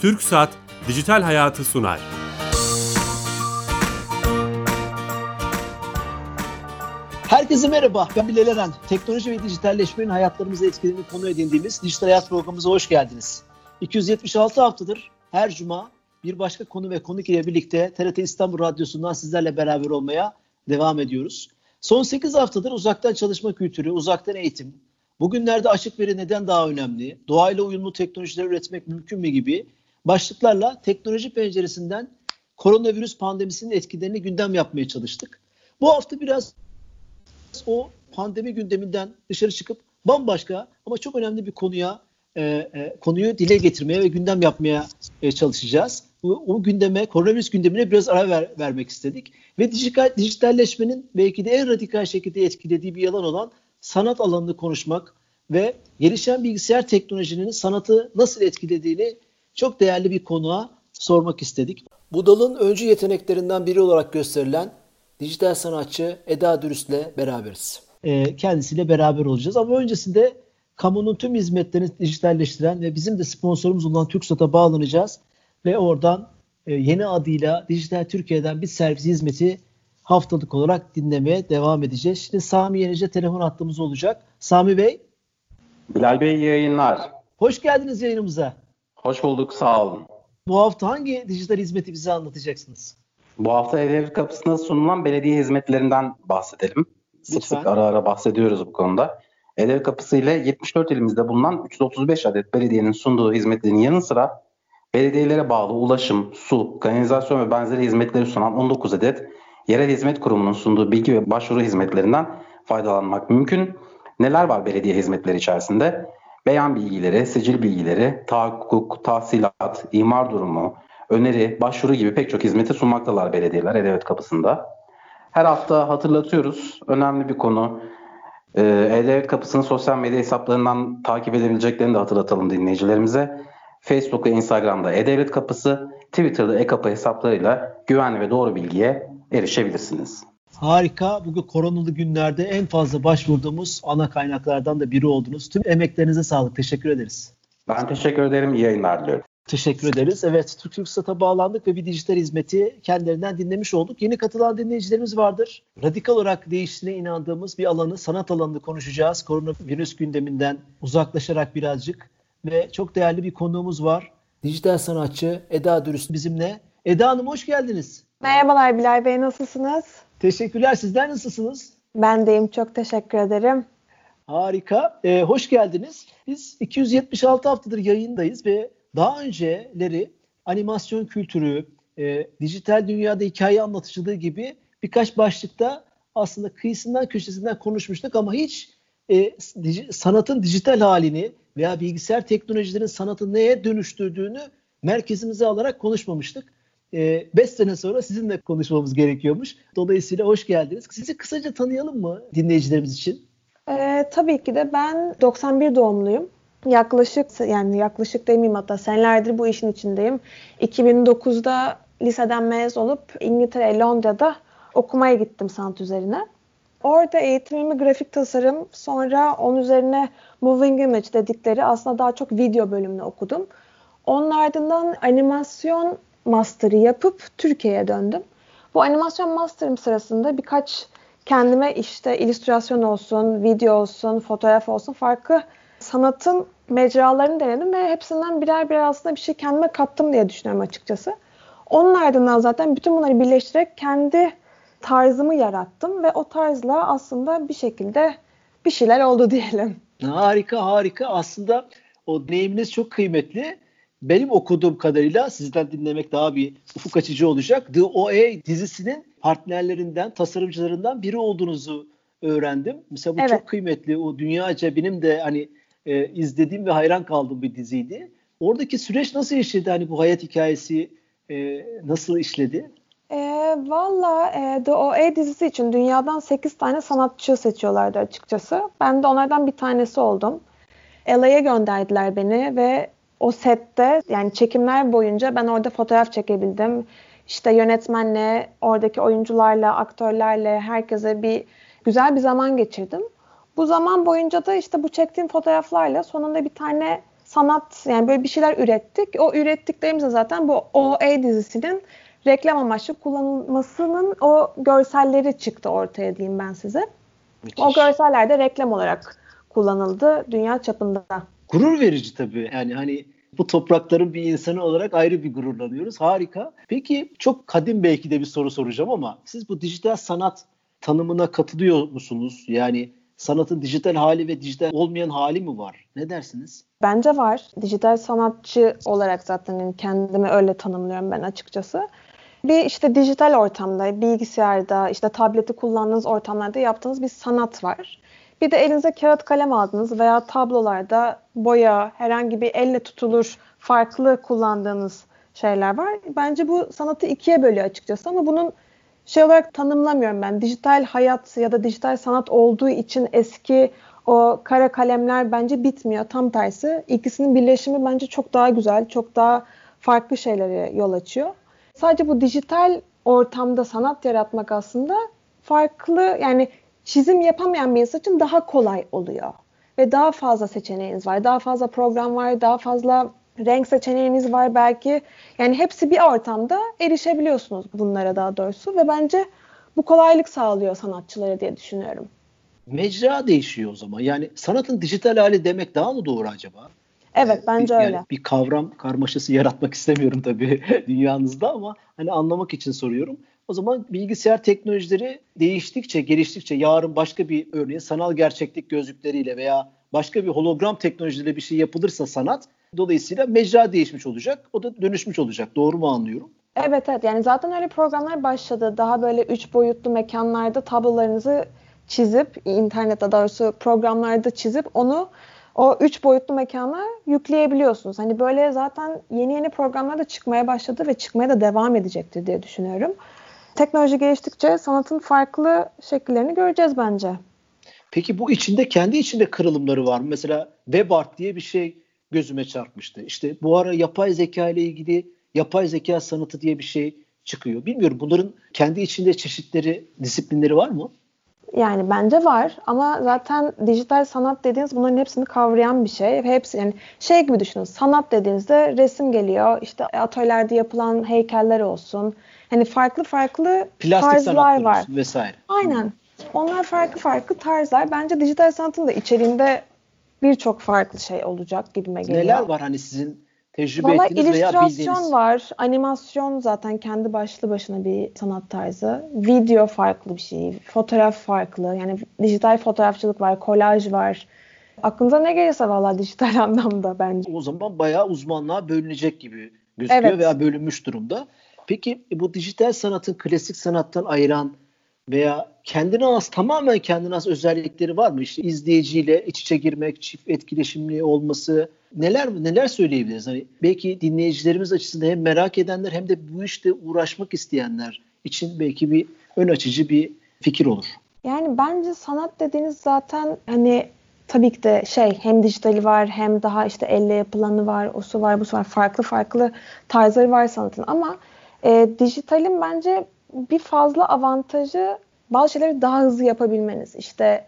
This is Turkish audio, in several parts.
Türk Saat Dijital Hayatı sunar. Herkese merhaba. Ben Bilal Eren. Teknoloji ve dijitalleşmenin hayatlarımızı etkilediğini konu edindiğimiz Dijital Hayat programımıza hoş geldiniz. 276 haftadır her cuma bir başka konu ve konuk ile birlikte TRT İstanbul Radyosu'ndan sizlerle beraber olmaya devam ediyoruz. Son 8 haftadır uzaktan çalışma kültürü, uzaktan eğitim, bugünlerde açık veri neden daha önemli, doğayla uyumlu teknolojiler üretmek mümkün mü gibi başlıklarla teknoloji penceresinden koronavirüs pandemisinin etkilerini gündem yapmaya çalıştık. Bu hafta biraz o pandemi gündeminden dışarı çıkıp bambaşka ama çok önemli bir konuya e, e, konuyu dile getirmeye ve gündem yapmaya e, çalışacağız. Bu, o gündeme, koronavirüs gündemine biraz ara ver, vermek istedik. Ve dijital, dijitalleşmenin belki de en radikal şekilde etkilediği bir alan olan sanat alanını konuşmak ve gelişen bilgisayar teknolojinin sanatı nasıl etkilediğini çok değerli bir konuğa sormak istedik. Bu dalın öncü yeteneklerinden biri olarak gösterilen dijital sanatçı Eda Dürüst'le beraberiz. E, kendisiyle beraber olacağız ama öncesinde kamunun tüm hizmetlerini dijitalleştiren ve bizim de sponsorumuz olan TürkSat'a bağlanacağız ve oradan e, yeni adıyla Dijital Türkiye'den bir servis hizmeti haftalık olarak dinlemeye devam edeceğiz. Şimdi Sami Yenice telefon hattımız olacak. Sami Bey. Bilal Bey yayınlar. Hoş geldiniz yayınımıza. Hoş bulduk sağ olun. Bu hafta hangi dijital hizmeti bize anlatacaksınız? Bu hafta E-Devlet kapısında sunulan belediye hizmetlerinden bahsedelim. Sık sık ara ara bahsediyoruz bu konuda. E-Devlet kapısı ile 74 ilimizde bulunan 335 adet belediyenin sunduğu hizmetlerin yanı sıra belediyelere bağlı ulaşım, su, kanalizasyon ve benzeri hizmetleri sunan 19 adet yerel hizmet kurumunun sunduğu bilgi ve başvuru hizmetlerinden faydalanmak mümkün. Neler var belediye hizmetleri içerisinde? Beyan bilgileri, sicil bilgileri, tahakkuk, tahsilat, imar durumu, öneri, başvuru gibi pek çok hizmeti sunmaktalar belediyeler E-Devlet kapısında. Her hafta hatırlatıyoruz. Önemli bir konu. Ee, E-Devlet kapısının sosyal medya hesaplarından takip edebileceklerini de hatırlatalım dinleyicilerimize. Facebook ve Instagram'da E-Devlet kapısı, Twitter'da e-kapı hesaplarıyla güvenli ve doğru bilgiye erişebilirsiniz. Harika. Bugün koronalı günlerde en fazla başvurduğumuz ana kaynaklardan da biri oldunuz. Tüm emeklerinize sağlık. Teşekkür ederiz. Ben teşekkür ederim. İyi yayınlar diliyorum. Teşekkür ederiz. Evet, Türk TürkSat'a bağlandık ve bir dijital hizmeti kendilerinden dinlemiş olduk. Yeni katılan dinleyicilerimiz vardır. Radikal olarak değiştiğine inandığımız bir alanı, sanat alanını konuşacağız. Koronavirüs gündeminden uzaklaşarak birazcık ve çok değerli bir konuğumuz var. Dijital sanatçı Eda Dürüst bizimle. Eda Hanım hoş geldiniz. Merhabalar Bilal Bey, nasılsınız? Teşekkürler. Sizler nasılsınız? Ben deyim. Çok teşekkür ederim. Harika. Ee, hoş geldiniz. Biz 276 haftadır yayındayız ve daha önceleri animasyon kültürü, e, dijital dünyada hikaye anlatıcılığı gibi birkaç başlıkta aslında kıyısından köşesinden konuşmuştuk ama hiç e, dij, sanatın dijital halini veya bilgisayar teknolojilerin sanatı neye dönüştürdüğünü merkezimize alarak konuşmamıştık. 5 e, sene sonra sizinle konuşmamız gerekiyormuş. Dolayısıyla hoş geldiniz. Sizi kısaca tanıyalım mı dinleyicilerimiz için? Ee, tabii ki de ben 91 doğumluyum. Yaklaşık yani yaklaşık demeyeyim hatta senelerdir bu işin içindeyim. 2009'da liseden mezun olup İngiltere, Londra'da okumaya gittim sanat üzerine. Orada eğitimimi grafik tasarım, sonra onun üzerine moving image dedikleri aslında daha çok video bölümünü okudum. Onun ardından animasyon master'ı yapıp Türkiye'ye döndüm. Bu animasyon master'ım sırasında birkaç kendime işte illüstrasyon olsun, video olsun, fotoğraf olsun farklı sanatın mecralarını denedim ve hepsinden birer birer aslında bir şey kendime kattım diye düşünüyorum açıkçası. Onun ardından zaten bütün bunları birleştirerek kendi tarzımı yarattım ve o tarzla aslında bir şekilde bir şeyler oldu diyelim. Harika harika. Aslında o deneyiminiz çok kıymetli. Benim okuduğum kadarıyla sizden dinlemek daha bir ufuk açıcı olacak. The OA dizisinin partnerlerinden, tasarımcılarından biri olduğunuzu öğrendim. Mesela bu evet. çok kıymetli. O dünyaca benim de hani e, izlediğim ve hayran kaldığım bir diziydi. Oradaki süreç nasıl işledi? Hani bu hayat hikayesi e, nasıl işledi? E, Valla e, The OA dizisi için dünyadan 8 tane sanatçı seçiyorlardı açıkçası. Ben de onlardan bir tanesi oldum. LA'ya gönderdiler beni ve o sette yani çekimler boyunca ben orada fotoğraf çekebildim. İşte yönetmenle, oradaki oyuncularla, aktörlerle, herkese bir güzel bir zaman geçirdim. Bu zaman boyunca da işte bu çektiğim fotoğraflarla sonunda bir tane sanat yani böyle bir şeyler ürettik. O ürettiklerimiz de zaten bu OA dizisinin reklam amaçlı kullanılmasının o görselleri çıktı ortaya diyeyim ben size. Müthiş. O görseller de reklam olarak kullanıldı dünya çapında. Gurur verici tabii. Yani hani bu toprakların bir insanı olarak ayrı bir gururlanıyoruz. Harika. Peki çok kadim belki de bir soru soracağım ama siz bu dijital sanat tanımına katılıyor musunuz? Yani sanatın dijital hali ve dijital olmayan hali mi var? Ne dersiniz? Bence var. Dijital sanatçı olarak zaten kendimi öyle tanımlıyorum ben açıkçası. Bir işte dijital ortamda, bilgisayarda, işte tableti kullandığınız ortamlarda yaptığınız bir sanat var. Bir de elinize kağıt kalem aldınız veya tablolarda boya, herhangi bir elle tutulur farklı kullandığınız şeyler var. Bence bu sanatı ikiye bölüyor açıkçası ama bunun şey olarak tanımlamıyorum ben. Dijital hayat ya da dijital sanat olduğu için eski o kara kalemler bence bitmiyor. Tam tersi. İkisinin birleşimi bence çok daha güzel, çok daha farklı şeylere yol açıyor. Sadece bu dijital ortamda sanat yaratmak aslında farklı yani çizim yapamayan bir insan için daha kolay oluyor. Ve daha fazla seçeneğiniz var. Daha fazla program var. Daha fazla renk seçeneğiniz var belki. Yani hepsi bir ortamda erişebiliyorsunuz bunlara daha doğrusu. Ve bence bu kolaylık sağlıyor sanatçılara diye düşünüyorum. Mecra değişiyor o zaman. Yani sanatın dijital hali demek daha mı doğru acaba? Evet bence yani öyle. Bir kavram karmaşası yaratmak istemiyorum tabii dünyanızda ama hani anlamak için soruyorum. O zaman bilgisayar teknolojileri değiştikçe, geliştikçe yarın başka bir örneğin sanal gerçeklik gözlükleriyle veya başka bir hologram teknolojileriyle bir şey yapılırsa sanat dolayısıyla mecra değişmiş olacak. O da dönüşmüş olacak. Doğru mu anlıyorum? Evet evet yani zaten öyle programlar başladı. Daha böyle üç boyutlu mekanlarda tablolarınızı çizip internette doğrusu programlarda çizip onu o üç boyutlu mekana yükleyebiliyorsunuz. Hani böyle zaten yeni yeni programlar da çıkmaya başladı ve çıkmaya da devam edecektir diye düşünüyorum teknoloji geliştikçe sanatın farklı şekillerini göreceğiz bence. Peki bu içinde kendi içinde kırılımları var mı? Mesela WebArt diye bir şey gözüme çarpmıştı. İşte bu ara yapay zeka ile ilgili yapay zeka sanatı diye bir şey çıkıyor. Bilmiyorum bunların kendi içinde çeşitleri, disiplinleri var mı? Yani bence var ama zaten dijital sanat dediğiniz bunların hepsini kavrayan bir şey. Hepsi yani şey gibi düşünün. Sanat dediğinizde resim geliyor. İşte atölyelerde yapılan heykeller olsun. Hani farklı farklı Plastik tarzlar var. vesaire. Aynen. Onlar farklı farklı tarzlar. Bence dijital sanatın da içeriğinde birçok farklı şey olacak gibime geliyor. Neler var hani sizin tecrübe Vallahi ettiğiniz veya bildiğiniz? illüstrasyon var. Animasyon zaten kendi başlı başına bir sanat tarzı. Video farklı bir şey. Fotoğraf farklı. Yani dijital fotoğrafçılık var. Kolaj var. Aklınıza ne gelirse valla dijital anlamda bence. O zaman bayağı uzmanlığa bölünecek gibi gözüküyor evet. veya bölünmüş durumda. Peki bu dijital sanatın klasik sanattan ayıran veya kendine az tamamen kendine az özellikleri var mı? İşte izleyiciyle iç içe girmek, çift etkileşimli olması neler neler söyleyebiliriz? Hani belki dinleyicilerimiz açısından hem merak edenler hem de bu işte uğraşmak isteyenler için belki bir ön açıcı bir fikir olur. Yani bence sanat dediğiniz zaten hani tabii ki de şey hem dijitali var hem daha işte elle yapılanı var, o su var, bu su var. Farklı farklı tarzları var sanatın ama e, dijitalin bence bir fazla avantajı bazı şeyleri daha hızlı yapabilmeniz. İşte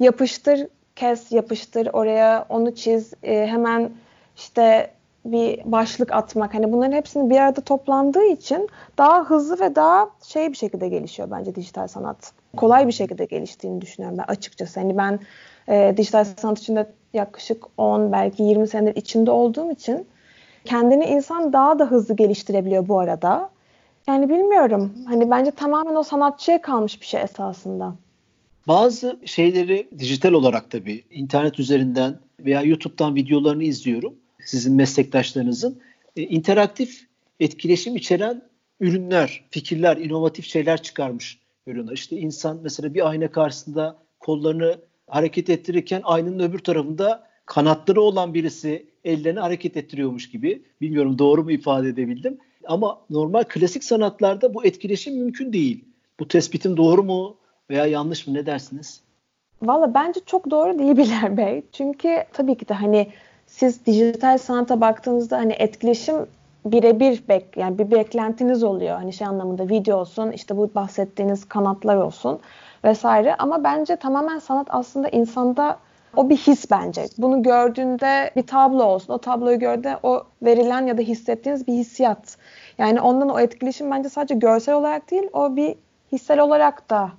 yapıştır, kes, yapıştır oraya, onu çiz, e, hemen işte bir başlık atmak. Hani bunların hepsini bir arada toplandığı için daha hızlı ve daha şey bir şekilde gelişiyor bence dijital sanat. Kolay bir şekilde geliştiğini düşünüyorum ben açıkçası. Hani ben e, dijital sanat içinde yaklaşık 10 belki 20 senedir içinde olduğum için kendini insan daha da hızlı geliştirebiliyor bu arada. Yani bilmiyorum. Hani bence tamamen o sanatçıya kalmış bir şey esasında. Bazı şeyleri dijital olarak tabii internet üzerinden veya YouTube'dan videolarını izliyorum. Sizin meslektaşlarınızın. E, interaktif etkileşim içeren ürünler, fikirler, inovatif şeyler çıkarmış görüyorlar. İşte insan mesela bir ayna karşısında kollarını hareket ettirirken aynanın öbür tarafında kanatları olan birisi ellerini hareket ettiriyormuş gibi. Bilmiyorum doğru mu ifade edebildim. Ama normal klasik sanatlarda bu etkileşim mümkün değil. Bu tespitim doğru mu veya yanlış mı ne dersiniz? Valla bence çok doğru değil Bilal Bey. Çünkü tabii ki de hani siz dijital sanata baktığınızda hani etkileşim birebir bek yani bir beklentiniz oluyor. Hani şey anlamında video olsun, işte bu bahsettiğiniz kanatlar olsun vesaire. Ama bence tamamen sanat aslında insanda O bir his bence. Bunu gördüğünde bir tablo olsun. O tabloyu gördüğünde o verilen ya da hissettiğiniz bir hissiyat. Yani ondan o etkileşim bence sadece görsel olarak değil, o bir hissel olarak da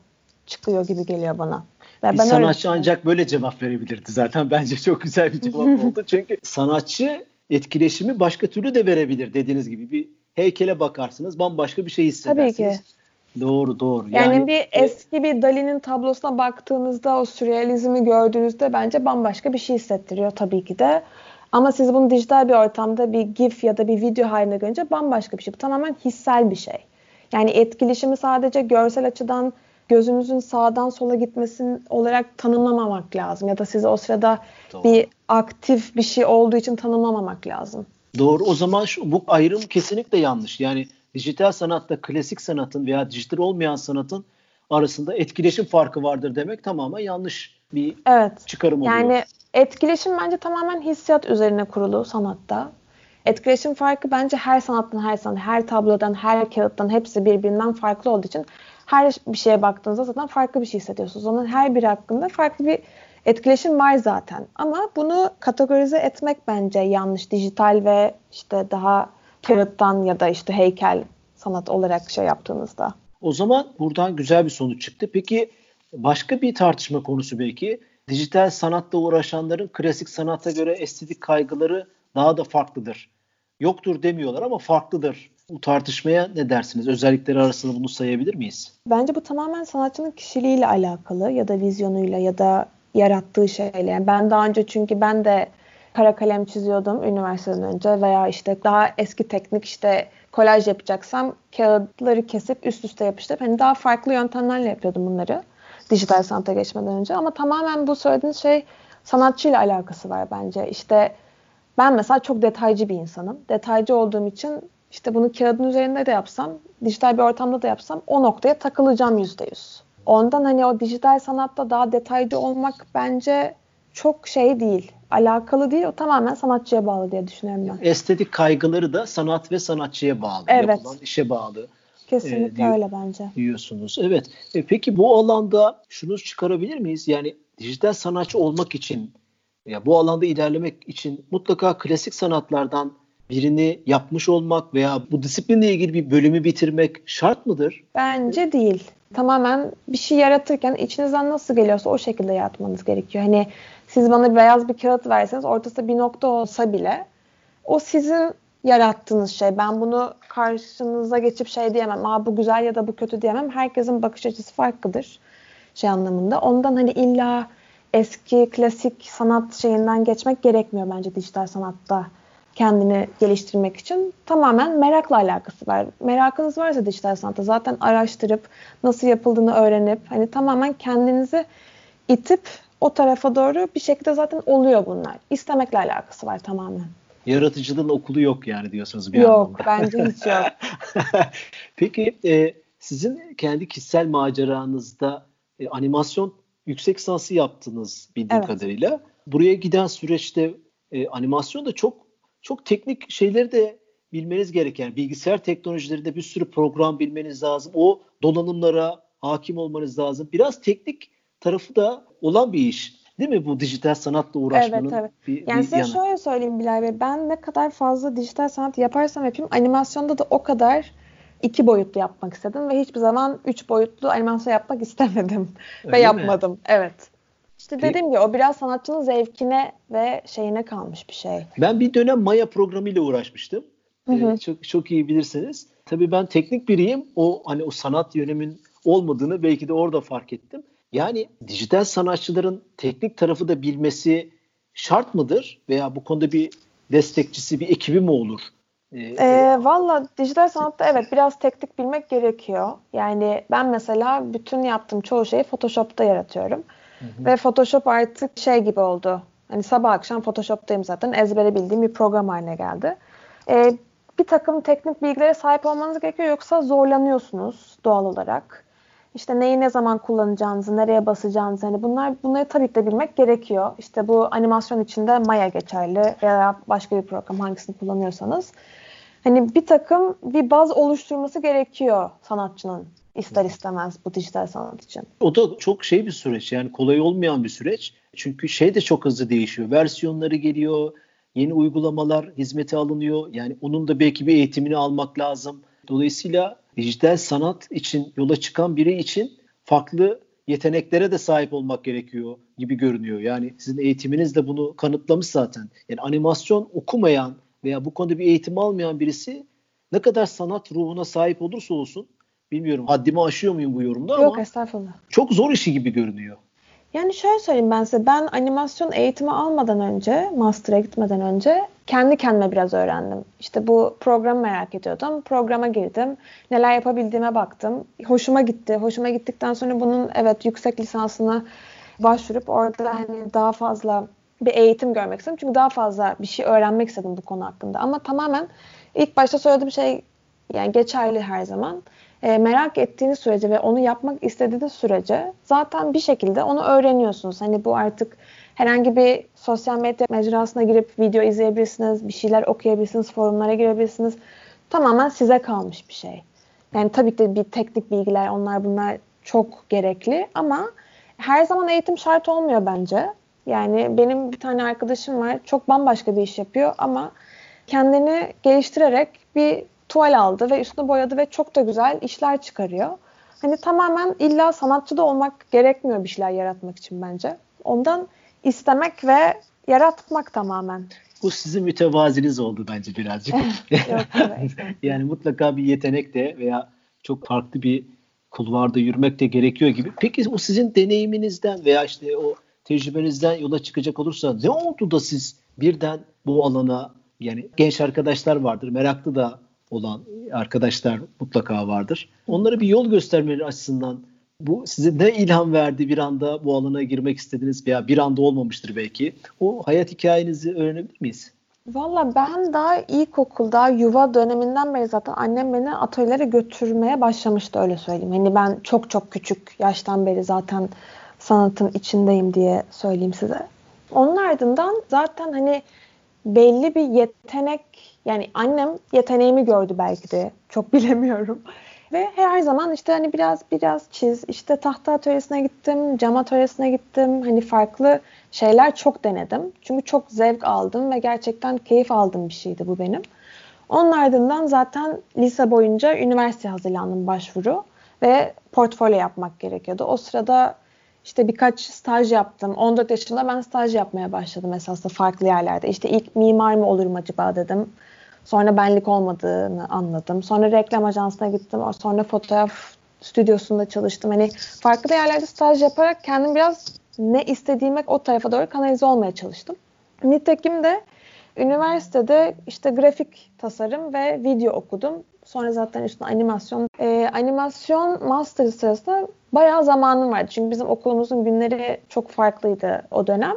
çıkıyor gibi geliyor bana. Bir ben sanatçı ancak böyle cevap verebilirdi zaten. Bence çok güzel bir cevap oldu. Çünkü sanatçı etkileşimi başka türlü de verebilir dediğiniz gibi. Bir heykele bakarsınız bambaşka bir şey hissedersiniz. Tabii ki. Doğru doğru. Yani, yani bir eski bir Dali'nin tablosuna baktığınızda o sürrealizmi gördüğünüzde bence bambaşka bir şey hissettiriyor tabii ki de. Ama siz bunu dijital bir ortamda bir GIF ya da bir video haline görünce bambaşka bir şey. Bu tamamen hissel bir şey. Yani etkileşimi sadece görsel açıdan gözünüzün sağdan sola gitmesin olarak tanımlamamak lazım. Ya da size o sırada Doğru. bir aktif bir şey olduğu için tanımlamamak lazım. Doğru. O zaman şu, bu ayrım kesinlikle yanlış. Yani dijital sanatta klasik sanatın veya dijital olmayan sanatın arasında etkileşim farkı vardır demek tamamen yanlış bir evet. çıkarım oluyor. Yani etkileşim bence tamamen hissiyat üzerine kurulu sanatta. Etkileşim farkı bence her sanattan, her sanat, her tablodan, her kağıttan hepsi birbirinden farklı olduğu için her bir şeye baktığınızda zaten farklı bir şey hissediyorsunuz. Onun her biri hakkında farklı bir etkileşim var zaten. Ama bunu kategorize etmek bence yanlış. Dijital ve işte daha kağıttan ya da işte heykel sanat olarak şey yaptığınızda. O zaman buradan güzel bir sonuç çıktı. Peki başka bir tartışma konusu belki dijital sanatla uğraşanların klasik sanata göre estetik kaygıları daha da farklıdır. Yoktur demiyorlar ama farklıdır. Bu tartışmaya ne dersiniz? Özellikleri arasında bunu sayabilir miyiz? Bence bu tamamen sanatçının kişiliğiyle alakalı ya da vizyonuyla ya da yarattığı şeyle. Yani ben daha önce çünkü ben de kara kalem çiziyordum üniversiteden önce veya işte daha eski teknik işte kolaj yapacaksam kağıtları kesip üst üste yapıştırıp hani daha farklı yöntemlerle yapıyordum bunları dijital sanata geçmeden önce ama tamamen bu söylediğiniz şey sanatçıyla alakası var bence. İşte ben mesela çok detaycı bir insanım. Detaycı olduğum için işte bunu kağıdın üzerinde de yapsam, dijital bir ortamda da yapsam o noktaya takılacağım yüzde yüz. Ondan hani o dijital sanatta daha detaycı olmak bence çok şey değil. Alakalı değil. O tamamen sanatçıya bağlı diye düşünüyorum ben. Estetik kaygıları da sanat ve sanatçıya bağlı. Evet. Yapılan işe bağlı. Kesinlikle e, öyle bence. Diyorsunuz. Evet. E, peki bu alanda şunu çıkarabilir miyiz? Yani dijital sanatçı olmak için ya bu alanda ilerlemek için mutlaka klasik sanatlardan birini yapmış olmak veya bu disiplinle ilgili bir bölümü bitirmek şart mıdır? Bence değil. Tamamen bir şey yaratırken içinizden nasıl geliyorsa o şekilde yaratmanız gerekiyor. Hani siz bana beyaz bir kağıt verseniz ortasında bir nokta olsa bile o sizin yarattığınız şey. Ben bunu karşınıza geçip şey diyemem. Aa bu güzel ya da bu kötü diyemem. Herkesin bakış açısı farklıdır şey anlamında. Ondan hani illa eski klasik sanat şeyinden geçmek gerekmiyor bence dijital sanatta kendini geliştirmek için tamamen merakla alakası var. Merakınız varsa dijital sanatta zaten araştırıp nasıl yapıldığını öğrenip hani tamamen kendinizi itip o tarafa doğru bir şekilde zaten oluyor bunlar. İstemekle alakası var tamamen. Yaratıcılığın okulu yok yani diyorsunuz bir yok, anlamda. Yok bence hiç yok. Peki e, sizin kendi kişisel maceranızda e, animasyon yüksek lisansı yaptınız bildiğim evet. kadarıyla. Buraya giden süreçte e, animasyon da çok çok teknik şeyleri de bilmeniz gereken bilgisayar teknolojilerinde bir sürü program bilmeniz lazım. O donanımlara hakim olmanız lazım. Biraz teknik tarafı da olan bir iş. Değil mi bu dijital sanatla uğraşmanın evet, evet. bir, yani bir size yanı. şöyle söyleyeyim Bilal Bey. Ben ne kadar fazla dijital sanat yaparsam yapayım animasyonda da o kadar iki boyutlu yapmak istedim ve hiçbir zaman üç boyutlu animasyon yapmak istemedim Öyle ve yapmadım. Mi? Evet. İşte dediğim gibi o biraz sanatçının zevkine ve şeyine kalmış bir şey. Ben bir dönem Maya programıyla uğraşmıştım. Hı hı. Ee, çok çok iyi bilirsiniz. Tabii ben teknik biriyim. O hani o sanat yönümün olmadığını belki de orada fark ettim. Yani dijital sanatçıların teknik tarafı da bilmesi şart mıdır? Veya bu konuda bir destekçisi, bir ekibi mi olur? Ee, ee, Valla dijital sanatta evet biraz teknik bilmek gerekiyor. Yani ben mesela bütün yaptığım çoğu şeyi Photoshop'ta yaratıyorum. Ve Photoshop artık şey gibi oldu. Hani sabah akşam Photoshop'tayım zaten. Ezbere bildiğim bir program haline geldi. Ee, bir takım teknik bilgilere sahip olmanız gerekiyor yoksa zorlanıyorsunuz doğal olarak. İşte neyi ne zaman kullanacağınızı, nereye basacağınızı hani bunlar bunları tabii de bilmek gerekiyor. İşte bu animasyon içinde Maya geçerli veya başka bir program hangisini kullanıyorsanız. Hani bir takım bir baz oluşturması gerekiyor sanatçının ister istemez bu dijital sanat için. O da çok şey bir süreç yani kolay olmayan bir süreç. Çünkü şey de çok hızlı değişiyor. Versiyonları geliyor, yeni uygulamalar hizmete alınıyor. Yani onun da belki bir eğitimini almak lazım. Dolayısıyla dijital sanat için yola çıkan biri için farklı yeteneklere de sahip olmak gerekiyor gibi görünüyor. Yani sizin eğitiminiz de bunu kanıtlamış zaten. Yani animasyon okumayan veya bu konuda bir eğitim almayan birisi ne kadar sanat ruhuna sahip olursa olsun bilmiyorum haddimi aşıyor muyum bu yorumda Yok, ama Yok estağfurullah. çok zor işi gibi görünüyor. Yani şöyle söyleyeyim ben size. Ben animasyon eğitimi almadan önce, master'a gitmeden önce kendi kendime biraz öğrendim. İşte bu programı merak ediyordum. Programa girdim. Neler yapabildiğime baktım. Hoşuma gitti. Hoşuma gittikten sonra bunun evet yüksek lisansına başvurup orada hani daha fazla bir eğitim görmek istedim. Çünkü daha fazla bir şey öğrenmek istedim bu konu hakkında. Ama tamamen ilk başta söylediğim şey yani geçerli her zaman e, merak ettiğiniz sürece ve onu yapmak istediğiniz sürece zaten bir şekilde onu öğreniyorsunuz. Hani bu artık herhangi bir sosyal medya mecrasına girip video izleyebilirsiniz, bir şeyler okuyabilirsiniz, forumlara girebilirsiniz. Tamamen size kalmış bir şey. Yani tabii ki bir teknik bilgiler, onlar bunlar çok gerekli ama her zaman eğitim şart olmuyor bence. Yani benim bir tane arkadaşım var, çok bambaşka bir iş yapıyor ama kendini geliştirerek bir tuval aldı ve üstünü boyadı ve çok da güzel işler çıkarıyor. Hani tamamen illa sanatçı da olmak gerekmiyor bir şeyler yaratmak için bence. Ondan istemek ve yaratmak tamamen. Bu sizin mütevaziniz oldu bence birazcık. Yok, yani mutlaka bir yetenek de veya çok farklı bir kulvarda yürümek de gerekiyor gibi. Peki o sizin deneyiminizden veya işte o tecrübenizden yola çıkacak olursa ne oldu da siz birden bu alana yani genç arkadaşlar vardır, meraklı da olan arkadaşlar mutlaka vardır. Onlara bir yol göstermeleri açısından bu size ne ilham verdi bir anda bu alana girmek istediniz veya bir anda olmamıştır belki. O hayat hikayenizi öğrenebilir miyiz? Valla ben daha ilkokulda yuva döneminden beri zaten annem beni atölyelere götürmeye başlamıştı öyle söyleyeyim. Hani ben çok çok küçük yaştan beri zaten sanatın içindeyim diye söyleyeyim size. Onun ardından zaten hani belli bir yetenek yani annem yeteneğimi gördü belki de çok bilemiyorum. Ve her zaman işte hani biraz biraz çiz, işte tahta atölyesine gittim, cam atölyesine gittim. Hani farklı şeyler çok denedim. Çünkü çok zevk aldım ve gerçekten keyif aldığım bir şeydi bu benim. Onun ardından zaten lise boyunca üniversite hazırlandım başvuru ve portfolyo yapmak gerekiyordu. O sırada işte birkaç staj yaptım. 14 yaşında ben staj yapmaya başladım esasında farklı yerlerde. İşte ilk mimar mı olurum acaba dedim. Sonra benlik olmadığını anladım. Sonra reklam ajansına gittim. Sonra fotoğraf stüdyosunda çalıştım. Hani farklı yerlerde staj yaparak kendim biraz ne istediğime o tarafa doğru kanalize olmaya çalıştım. Nitekim de üniversitede işte grafik tasarım ve video okudum. Sonra zaten üstüne animasyon. Ee, animasyon master sırasında bayağı zamanım vardı. Çünkü bizim okulumuzun günleri çok farklıydı o dönem.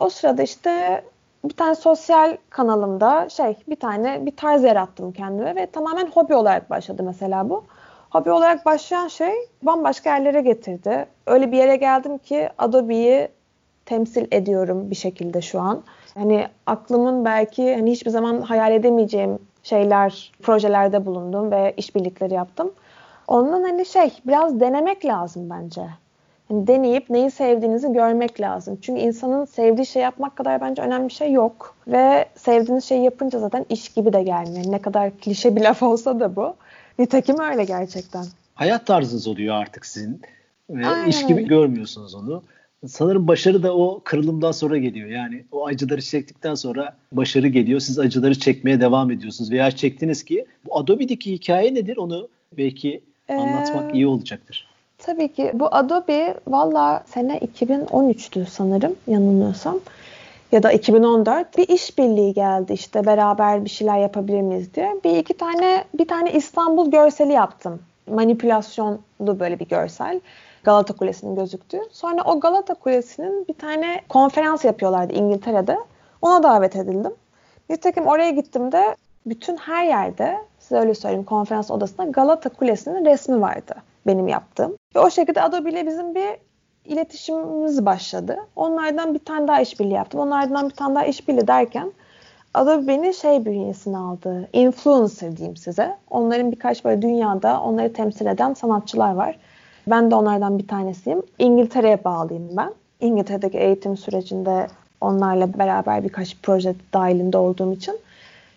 O sırada işte bir tane sosyal kanalımda şey bir tane bir tarz yarattım kendime ve tamamen hobi olarak başladı mesela bu. Hobi olarak başlayan şey bambaşka yerlere getirdi. Öyle bir yere geldim ki Adobe'yi temsil ediyorum bir şekilde şu an. Hani aklımın belki hani hiçbir zaman hayal edemeyeceğim şeyler, projelerde bulundum ve işbirlikleri yaptım. Ondan hani şey biraz denemek lazım bence. Yani deneyip neyi sevdiğinizi görmek lazım. Çünkü insanın sevdiği şey yapmak kadar bence önemli bir şey yok. Ve sevdiğiniz şeyi yapınca zaten iş gibi de gelmiyor. Ne kadar klişe bir laf olsa da bu. Nitekim öyle gerçekten. Hayat tarzınız oluyor artık sizin. Ve Aynen iş gibi görmüyorsunuz onu. Sanırım başarı da o kırılımdan sonra geliyor. Yani o acıları çektikten sonra başarı geliyor. Siz acıları çekmeye devam ediyorsunuz. Veya çektiniz ki bu Adobe'deki hikaye nedir? Onu belki anlatmak ee, iyi olacaktır. Tabii ki. Bu Adobe valla sene 2013'tü sanırım yanılmıyorsam. Ya da 2014 bir işbirliği geldi işte beraber bir şeyler yapabilir miyiz diye. Bir iki tane bir tane İstanbul görseli yaptım. Manipülasyonlu böyle bir görsel. Galata Kulesi'nin gözüktüğü. Sonra o Galata Kulesi'nin bir tane konferans yapıyorlardı İngiltere'de. Ona davet edildim. Nitekim oraya gittim de bütün her yerde size öyle söyleyeyim konferans odasında Galata Kulesi'nin resmi vardı benim yaptığım. Ve o şekilde Adobe ile bizim bir iletişimimiz başladı. Onlardan bir tane daha işbirliği yaptım. Onlardan bir tane daha işbirliği derken Adobe beni şey bünyesine aldı. Influencer diyeyim size. Onların birkaç böyle dünyada onları temsil eden sanatçılar var. Ben de onlardan bir tanesiyim. İngiltere'ye bağlıyım ben. İngiltere'deki eğitim sürecinde onlarla beraber birkaç proje dahilinde olduğum için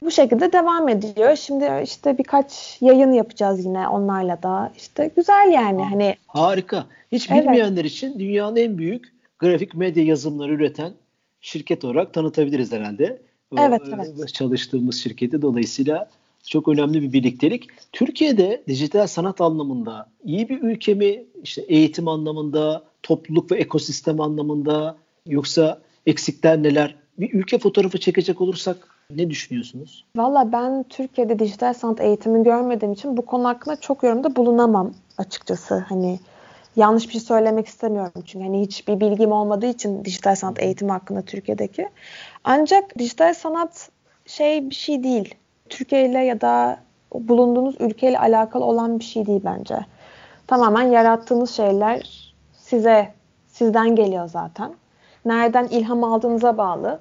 bu şekilde devam ediyor. Şimdi işte birkaç yayın yapacağız yine onlarla da. İşte güzel yani hani. Harika. Hiç Evet. bilmeyenler için dünyanın en büyük grafik medya yazılımları üreten şirket olarak tanıtabiliriz herhalde. Evet, e, evet. Çalıştığımız şirketi dolayısıyla çok önemli bir birliktelik. Türkiye'de dijital sanat anlamında iyi bir ülke mi? İşte eğitim anlamında, topluluk ve ekosistem anlamında yoksa eksikler neler? Bir ülke fotoğrafı çekecek olursak ne düşünüyorsunuz? Valla ben Türkiye'de dijital sanat eğitimi görmediğim için bu konu hakkında çok yorumda bulunamam açıkçası. Hani yanlış bir şey söylemek istemiyorum çünkü hani hiçbir bilgim olmadığı için dijital sanat eğitimi hakkında Türkiye'deki. Ancak dijital sanat şey bir şey değil. Türkiye ile ya da bulunduğunuz ülkeyle alakalı olan bir şey değil bence. Tamamen yarattığınız şeyler size sizden geliyor zaten. Nereden ilham aldığınıza bağlı.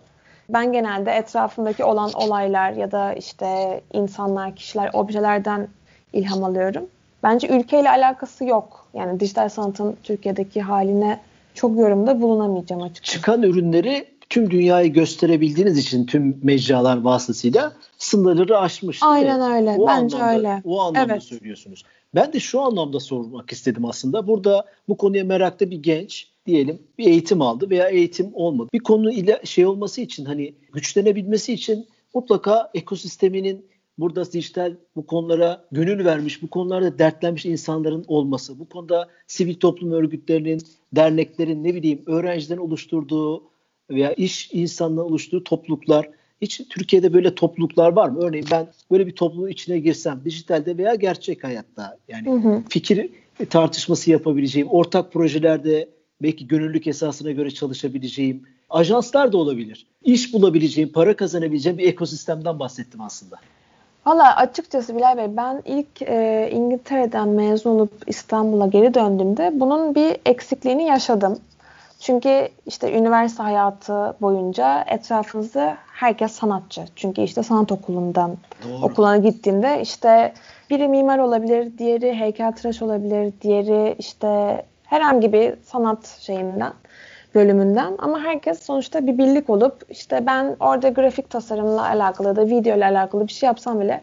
Ben genelde etrafımdaki olan olaylar ya da işte insanlar, kişiler, objelerden ilham alıyorum. Bence ülkeyle alakası yok. Yani dijital sanatın Türkiye'deki haline çok yorumda bulunamayacağım açıkçası. çıkan ürünleri tüm dünyayı gösterebildiğiniz için tüm mecralar vasıtasıyla sınırları aşmış. Aynen öyle. O Bence anlamda, öyle. O anlamda Evet. söylüyorsunuz. Ben de şu anlamda sormak istedim aslında. Burada bu konuya meraklı bir genç diyelim bir eğitim aldı veya eğitim olmadı. Bir konu ile şey olması için hani güçlenebilmesi için mutlaka ekosisteminin burada dijital bu konulara gönül vermiş, bu konularda dertlenmiş insanların olması, bu konuda sivil toplum örgütlerinin, derneklerin, ne bileyim öğrencilerin oluşturduğu veya iş insanların oluşturduğu topluluklar. Hiç Türkiye'de böyle topluluklar var mı? Örneğin ben böyle bir topluluğun içine girsem dijitalde veya gerçek hayatta yani Hı hı. fikir tartışması yapabileceğim, ortak projelerde belki gönüllülük esasına göre çalışabileceğim, ajanslar da olabilir. İş bulabileceğim, para kazanabileceğim bir ekosistemden bahsettim aslında. Valla açıkçası Bilal Bey ben ilk e, İngiltere'den mezun olup İstanbul'a geri döndüğümde bunun bir eksikliğini yaşadım. Çünkü işte üniversite hayatı boyunca etrafınızda herkes sanatçı. Çünkü işte sanat okulundan Doğru. okuluna gittiğimde işte biri mimar olabilir, diğeri heykeltıraş olabilir, diğeri işte herhangi bir sanat şeyinden, bölümünden ama herkes sonuçta bir birlik olup işte ben orada grafik tasarımla alakalı da video ile alakalı bir şey yapsam bile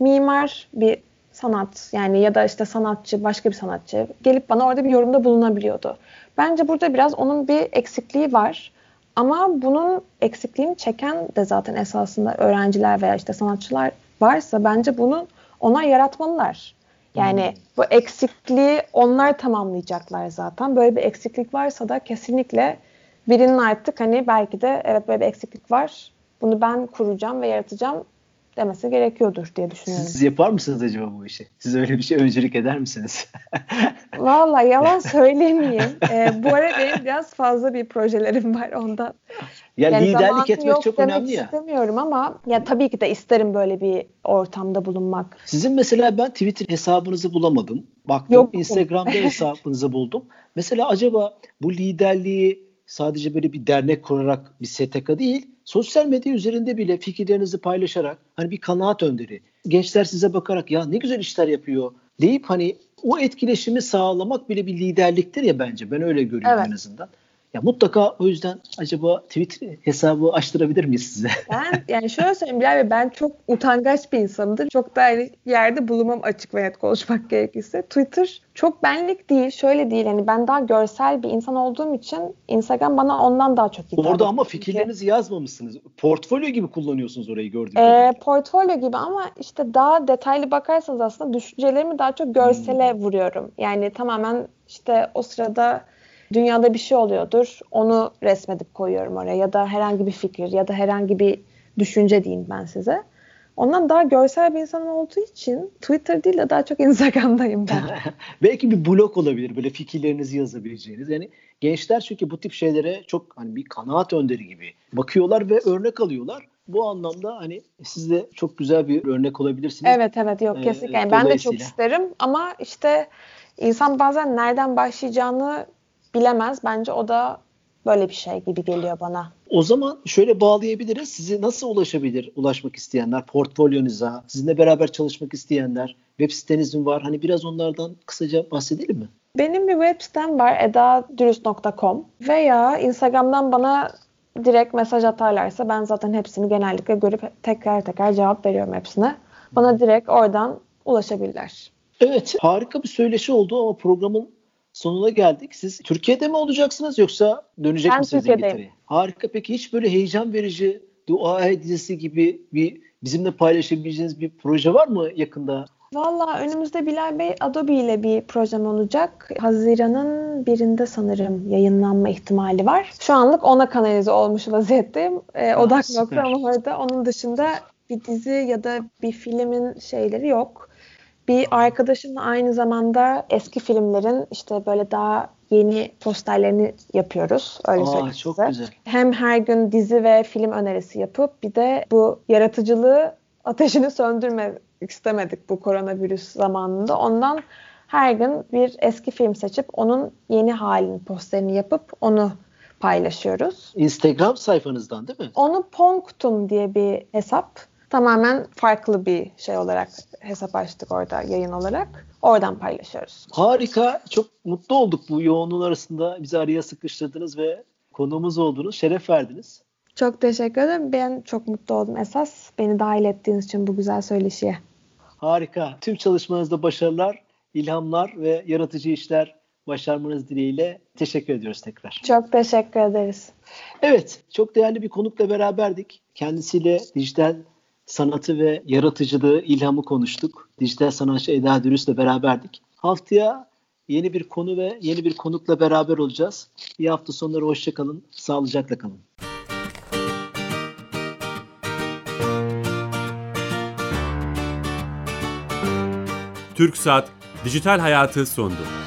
mimar bir sanat yani ya da işte sanatçı başka bir sanatçı gelip bana orada bir yorumda bulunabiliyordu. Bence burada biraz onun bir eksikliği var. Ama bunun eksikliğini çeken de zaten esasında öğrenciler veya işte sanatçılar varsa bence bunu onlar yaratmalılar. Yani bu eksikliği onlar tamamlayacaklar zaten. Böyle bir eksiklik varsa da kesinlikle birinin artık hani belki de evet böyle bir eksiklik var. Bunu ben kuracağım ve yaratacağım demesi gerekiyordur diye düşünüyorum. Siz yapar mısınız acaba bu işi? Siz öyle bir şey öncülük eder misiniz? Vallahi yalan söylemeyeyim. Ee, bu ara benim biraz fazla bir projelerim var ondan. ya Yani liderlik etmek yok çok önemli ya. istemiyorum ama ya tabii ki de isterim böyle bir ortamda bulunmak. Sizin mesela ben Twitter hesabınızı bulamadım. Baktım Yok. Instagram'da hesabınızı buldum. Mesela acaba bu liderliği sadece böyle bir dernek kurarak bir STK değil, sosyal medya üzerinde bile fikirlerinizi paylaşarak hani bir kanaat önderi. Gençler size bakarak ya ne güzel işler yapıyor deyip hani o etkileşimi sağlamak bile bir liderliktir ya bence. Ben öyle görüyorum Evet. en azından. Ya mutlaka o yüzden acaba Twitter hesabı açtırabilir miyiz size? Ben yani şöyle söyleyeyim Bilal Bey ben çok utangaç bir insanımdır. Çok da aynı yerde bulunmam açık ve net konuşmak gerekirse. Twitter çok benlik değil. Şöyle değil hani ben daha görsel bir insan olduğum için Instagram bana ondan daha çok hitap Orada ama Çünkü- fikirlerinizi yazmamışsınız. Portfolyo gibi kullanıyorsunuz orayı gördüğüm E, kadarıyla. portfolyo gibi ama işte daha detaylı bakarsanız aslında düşüncelerimi daha çok görsele vuruyorum. Yani tamamen işte o sırada dünyada bir şey oluyordur. Onu resmedip koyuyorum oraya ya da herhangi bir fikir ya da herhangi bir düşünce diyeyim ben size. Ondan daha görsel bir insan olduğu için Twitter değil de daha çok Instagram'dayım ben. Belki bir blog olabilir böyle fikirlerinizi yazabileceğiniz. Yani gençler çünkü bu tip şeylere çok hani bir kanaat önderi gibi bakıyorlar ve örnek alıyorlar. Bu anlamda hani siz de çok güzel bir örnek olabilirsiniz. Evet evet yok Ee, kesinlikle. Yani ben de çok isterim ama işte insan bazen nereden başlayacağını bilemez. Bence o da böyle bir şey gibi geliyor bana. O zaman şöyle bağlayabiliriz. Sizi nasıl ulaşabilir ulaşmak isteyenler? Portfolyonuza, sizinle beraber çalışmak isteyenler, web siteniz mi var? Hani biraz onlardan kısaca bahsedelim mi? Benim bir web sitem var edadürüst.com veya Instagram'dan bana direkt mesaj atarlarsa ben zaten hepsini genellikle görüp tekrar tekrar cevap veriyorum hepsine. Bana direkt oradan ulaşabilirler. Evet harika bir söyleşi oldu ama programın sonuna geldik. Siz Türkiye'de mi olacaksınız yoksa dönecek ben misiniz İngiltere'ye? Harika. Peki hiç böyle heyecan verici Dua dizisi gibi bir bizimle paylaşabileceğiniz bir proje var mı yakında? Valla önümüzde Bilal Bey Adobe ile bir projem olacak. Haziran'ın birinde sanırım yayınlanma ihtimali var. Şu anlık ona kanalize olmuş vaziyetteyim. Ee, odak noktam orada. Onun dışında bir dizi ya da bir filmin şeyleri yok. Bir arkadaşımla aynı zamanda eski filmlerin işte böyle daha yeni posterlerini yapıyoruz. Öyle Aa, söyleyeyim çok size. güzel. Hem her gün dizi ve film önerisi yapıp bir de bu yaratıcılığı ateşini söndürmek istemedik bu koronavirüs zamanında. Ondan her gün bir eski film seçip onun yeni halini posterini yapıp onu paylaşıyoruz. Instagram sayfanızdan değil mi? Onu Pongtum diye bir hesap tamamen farklı bir şey olarak hesap açtık orada yayın olarak. Oradan paylaşıyoruz. Harika. Çok mutlu olduk bu yoğunluğun arasında bizi araya sıkıştırdınız ve konuğumuz oldunuz. Şeref verdiniz. Çok teşekkür ederim. Ben çok mutlu oldum esas. Beni dahil ettiğiniz için bu güzel söyleşiye. Harika. Tüm çalışmanızda başarılar, ilhamlar ve yaratıcı işler başarmanız dileğiyle teşekkür ediyoruz tekrar. Çok teşekkür ederiz. Evet, çok değerli bir konukla beraberdik. Kendisiyle dijital sanatı ve yaratıcılığı, ilhamı konuştuk. Dijital sanatçı Eda Dürüst'le beraberdik. Haftaya yeni bir konu ve yeni bir konukla beraber olacağız. İyi hafta sonları, hoşçakalın, sağlıcakla kalın. Türk Saat Dijital Hayatı sondu.